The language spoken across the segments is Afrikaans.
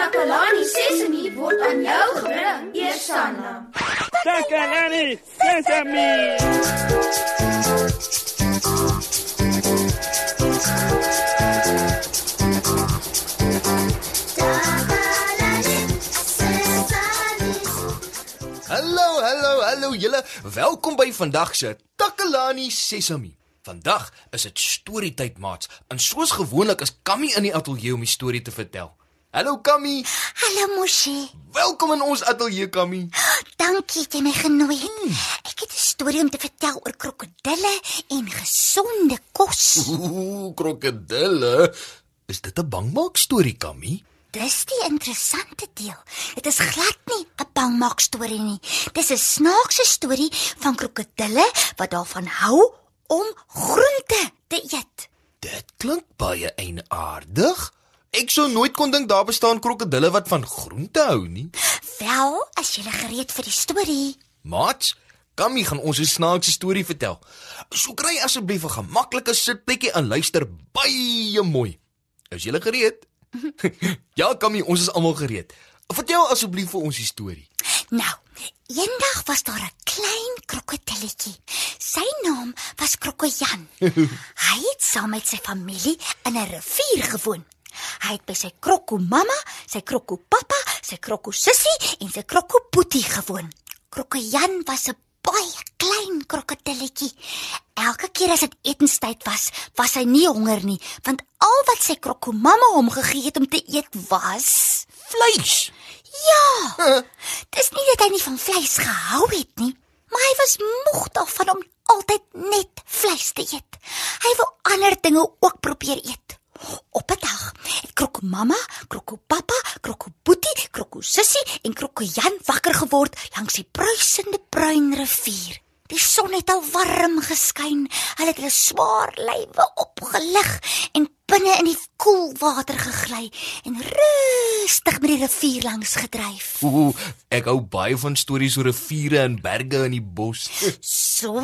Takalani Sesemi word aan jou gebring, Eersanna. Takalani Sesame. Hallo, hallo, hallo julle. Welkom by vandag se Takalani Sesami. Vandag is dit storietyd maats. En soos gewoonlik is Kammy in die ateljee om die storie te vertel. Hallo Kammy. Hallo Moshi. Welkom in ons ateljee Kammy. Dankie dat jy my genooi het. Ek het 'n storie om te vertel oor krokodille en gesonde kos. Ooh, krokodille. Is dit 'n bangmaak storie Kammy? Dis die interessante deel. Dit is glad nie 'n bangmaak storie nie. Dis 'n snaakse storie van krokodille wat daarvan hou om groente te eet. Dit klink baie eienaardig. Ek sou nooit kon dink daar bestaan krokodille wat van groente hou nie. Wel, as jy gereed vir die storie. Maats, Kammy gaan ons 'n snaakse storie vertel. So kry asseblief 'n gemaklike sitplekkie en luister baie mooi. Is julle gereed? ja, Kammy, ons is almal gereed. Vertel asseblief vir ons die storie. Nou, eendag was daar 'n klein krokodilletjie. Sy naam was Krokojan. Hy het saam met sy familie in 'n rivier gewoon. Hy het by sy krokko mamma, sy krokko pappa, sy krokko sussie en sy krokko boetie gewoon. Krokojan was 'n baie klein krokodilletjie. Elke keer as dit etenstyd was, was hy nie honger nie, want al wat sy krokko mamma hom gegee het om te eet was Vleis. Ja. Dis nie dat hy nie van vleis gehou het nie, maar hy was moeg daarvan om altyd net vleis te eet. Hy wou ander dinge ook probeer eet. Op 'n dag het Krokko mamma, Krokko pappa, Krokko boetie, Krokko sussie en Krokko Jan wakker geword langs die bruisende bruin rivier. Die son het al warm geskyn. Hulle het hulle swaar lywe opgelig en binne in die koel water gegly en rustig met die rivier langs gedryf. Ooh, ek hou baie van stories oor riviere en berge in die bos. So,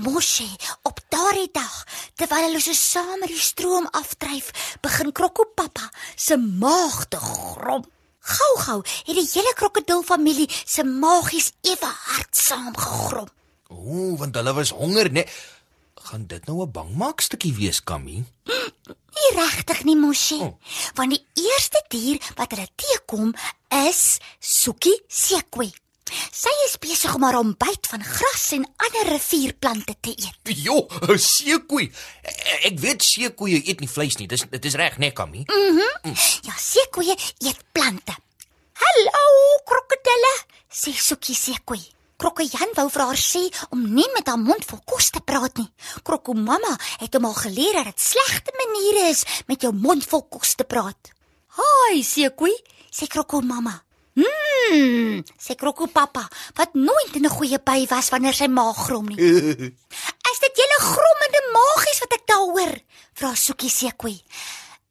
Moshi, op daardie dag, terwyl hulle so saam met die stroom afdryf, begin Krokko pappa se maag te grom. Gou-gou het die hele krokodilfamilie se maagies ewe hard saamgegrom. Ooh, want hulle was honger, né? Gaan dit nou 'n bangmaak stukkie wees, Kammy? Nie regtig nie, Moshi. Oh. Want die eerste dier wat hulle teekom is Suki Sekwe. Sy is besig om haar ontbyt van gras en ander rivierplante te eet. Jo, 'n seekoei. Ek weet seekoeie eet nie vleis nie. Dis dit is reg, né, Kammy? Ja, Sekwe eet plante. "Hallo, krokodille," sê Suki Sekwe. Krokojan wou vir haar sê om nie met haar mond vol kos te praat nie. Kroko mamma het hom al geleer dat dit slegte maniere is met jou mond vol kos te praat. "Haai, Sekwe," sê Kroko mamma. "Mmm," sê Kroko pappa, wat nooit in 'n goeie by was wanneer sy maag grom nie. "Is dit julle grommende maagies wat ek daar hoor?" vra Suki Sekwe.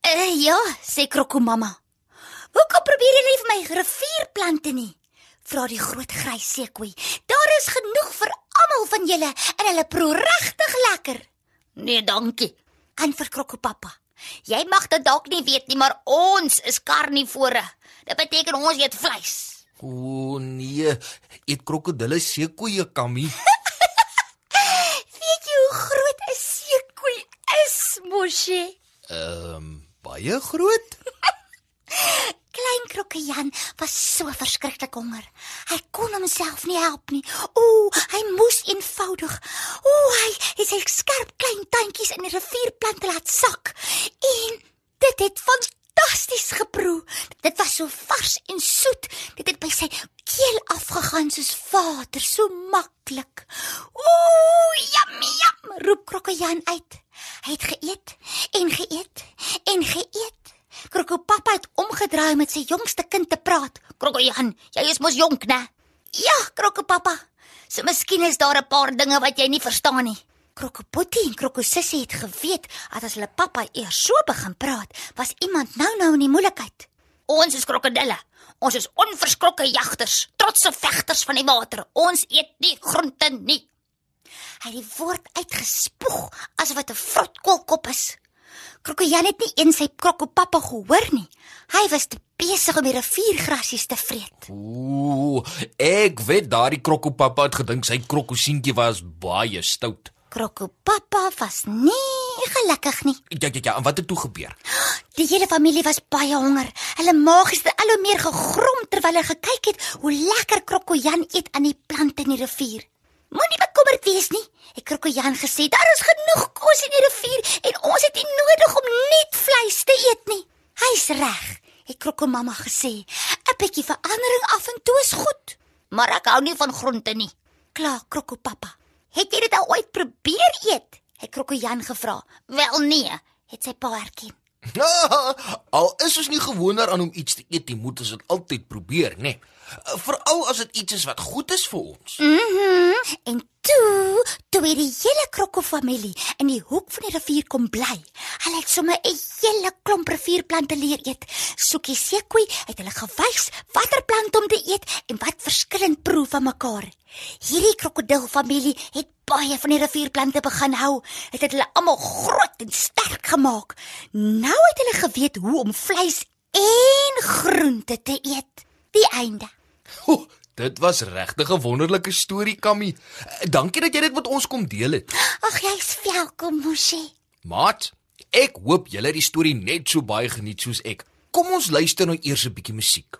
"Uh ja," sê Kroko mamma. "Hoekom probeer julle nie vir my rivierplante nie?" Vra die groot grys seekoei. "Daar is genoeg vir almal van julle en hulle proe regtig lekker." "Nee, dankie," antwoord Kroko pappa. "Jy mag dit dalk nie weet nie, maar ons is karnivore. Dit beteken ons eet vleis." O nee, eet krokodille seekoeie, Kammy? "Weet jy hoe groot 'n seekoei is, Moshi?" Ehm, um, baie groot? Klein Krokkejan was so verskriklik honger. Hy kon homself nie help nie. Ooh, hy moes eenvoudig. Ooh, hy het sy skerp klein tandjies in die rivierplante laat sak. En dit het fantasties geproe. Dit was so vars en soet. Dit het by sy keel afgegaan soos water, so maklik. Ooh, yummy, yum, roep Krokkejan uit. Hy het geëet en geëet en geëet. Kroko pappa het omgedraai met sy jongste kind te praat. Kroko Jan, jy is mos jonk, né? Ja, Kroko pappa. So miskien is daar 'n paar dinge wat jy nie verstaan nie. Kroko Boetie en Kroko Sussie het geweet dat as hulle pappa eers so begin praat, was iemand nou-nou in die moeilikheid. Ons is krokodille. Ons is onverskrokke jagters, trotse vegters van die water. Ons eet nie groente nie. Hy het die woord uitgespoeg asof dit 'n vrotkoolkop is. Krokojan het nie eens sy krokopappa gehoor nie. Hy was te besig om die riviergrasies te vreet. Ooh, ek weet daardie krokopappa het gedink sy krokosientjie was baie stout. Krokopappa was nie gelukkig nie. Ja ja ja, en wat het toe gebeur? Die hele familie was baie honger. Hulle maagies het al hoe meer gegrom terwyl hulle gekyk het hoe lekker Krokojan eet aan die plante in die rivier. Moenie bekommerd wees nie. Het Krokojan gesê daar is genoeg kos in die rivier en ons het nie nodig om net vleis te eet nie. Hy's reg, het Krokomamma gesê. 'n Bietjie verandering af en toe is goed, maar ek hou nie van groente nie. Klaar, Krokopappa. Het jy dit al ooit probeer eet? Het Krokojan gevra. Wel nee, het sy pa erken. Al is ons nie gewoond daaraan om iets te eet nie, moet ons dit altyd probeer, né? Nee. Veral as dit iets is wat goed is vir ons. Mhm. Mm en toe, toe het die hele krokofamilie in die hoek van die rivier kom bly. Hulle het sommer 'n hele klomp rivierplante leer eet. Soekie Sekoe het hulle gewys watter plant om te eet en wat verskillend proe van mekaar. Hierdie krokodilfamilie het baie van die rivierplante begin hou. Dit het hulle almal groot en sterk gemaak. Nou het hulle geweet hoe om vleis en groente te eet. Die einde. Oh, dit was regtig 'n wonderlike storie, Kammy. Dankie dat jy dit met ons kom deel het. Ag, jy's welkom, Moshi. Maat, ek hoop julle het die storie net so baie geniet soos ek. Kom ons luister nou eers 'n bietjie musiek.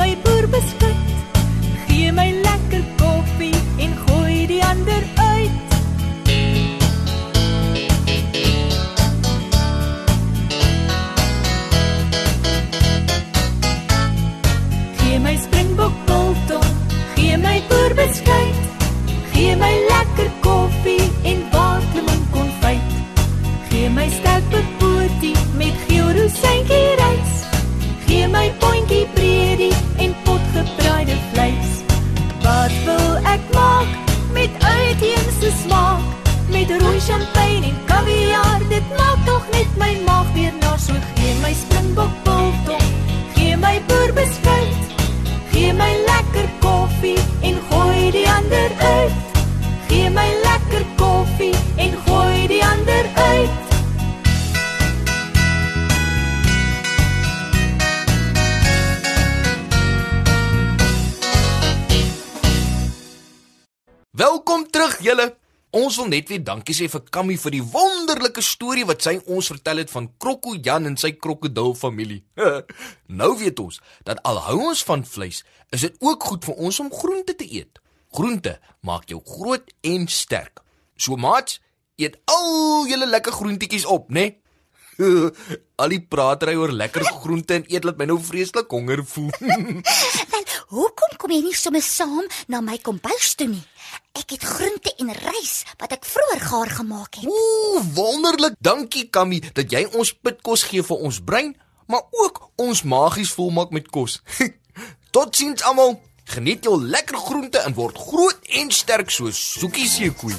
My boerbeskuit. Gee my lekker koffie en gooi die ander uit. Gee my springbok biltong, gee my boerbeskuit. Gee my lekker champagne en kaviaar, dit maak tog net my maag weer na so gee my springbok biltong. Gee my boerbeskuit. Gee my lekker koffie en gooi die ander uit. Gee my lekker koffie en gooi die ander uit. Welkom terug julle. Ons wil net weer dankie sê vir Kammy vir die wonderlike storie wat sy ons vertel het van Krokko Jan en sy krokodilfamilie. nou weet ons dat al hou ons van vleis, is dit ook goed vir ons om groente te eet. Groente maak jou groot en sterk. So maat, eet al julle lekker groentjies op, né? Nee? al die pratery oor lekker groente en eet laat my nou vreeslik honger voel. Hoekom kom jy nie sommer saam na my kombuis toe nie? Ek het groente en rys wat ek vroeër gaar gemaak het. Ooh, wonderlik. Dankie Kammy dat jy ons pitkos gee vir ons brein, maar ook ons magies volmaak met kos. Totsiens almal. Geniet jou lekker groente en word groot en sterk soos Soekie seekoei.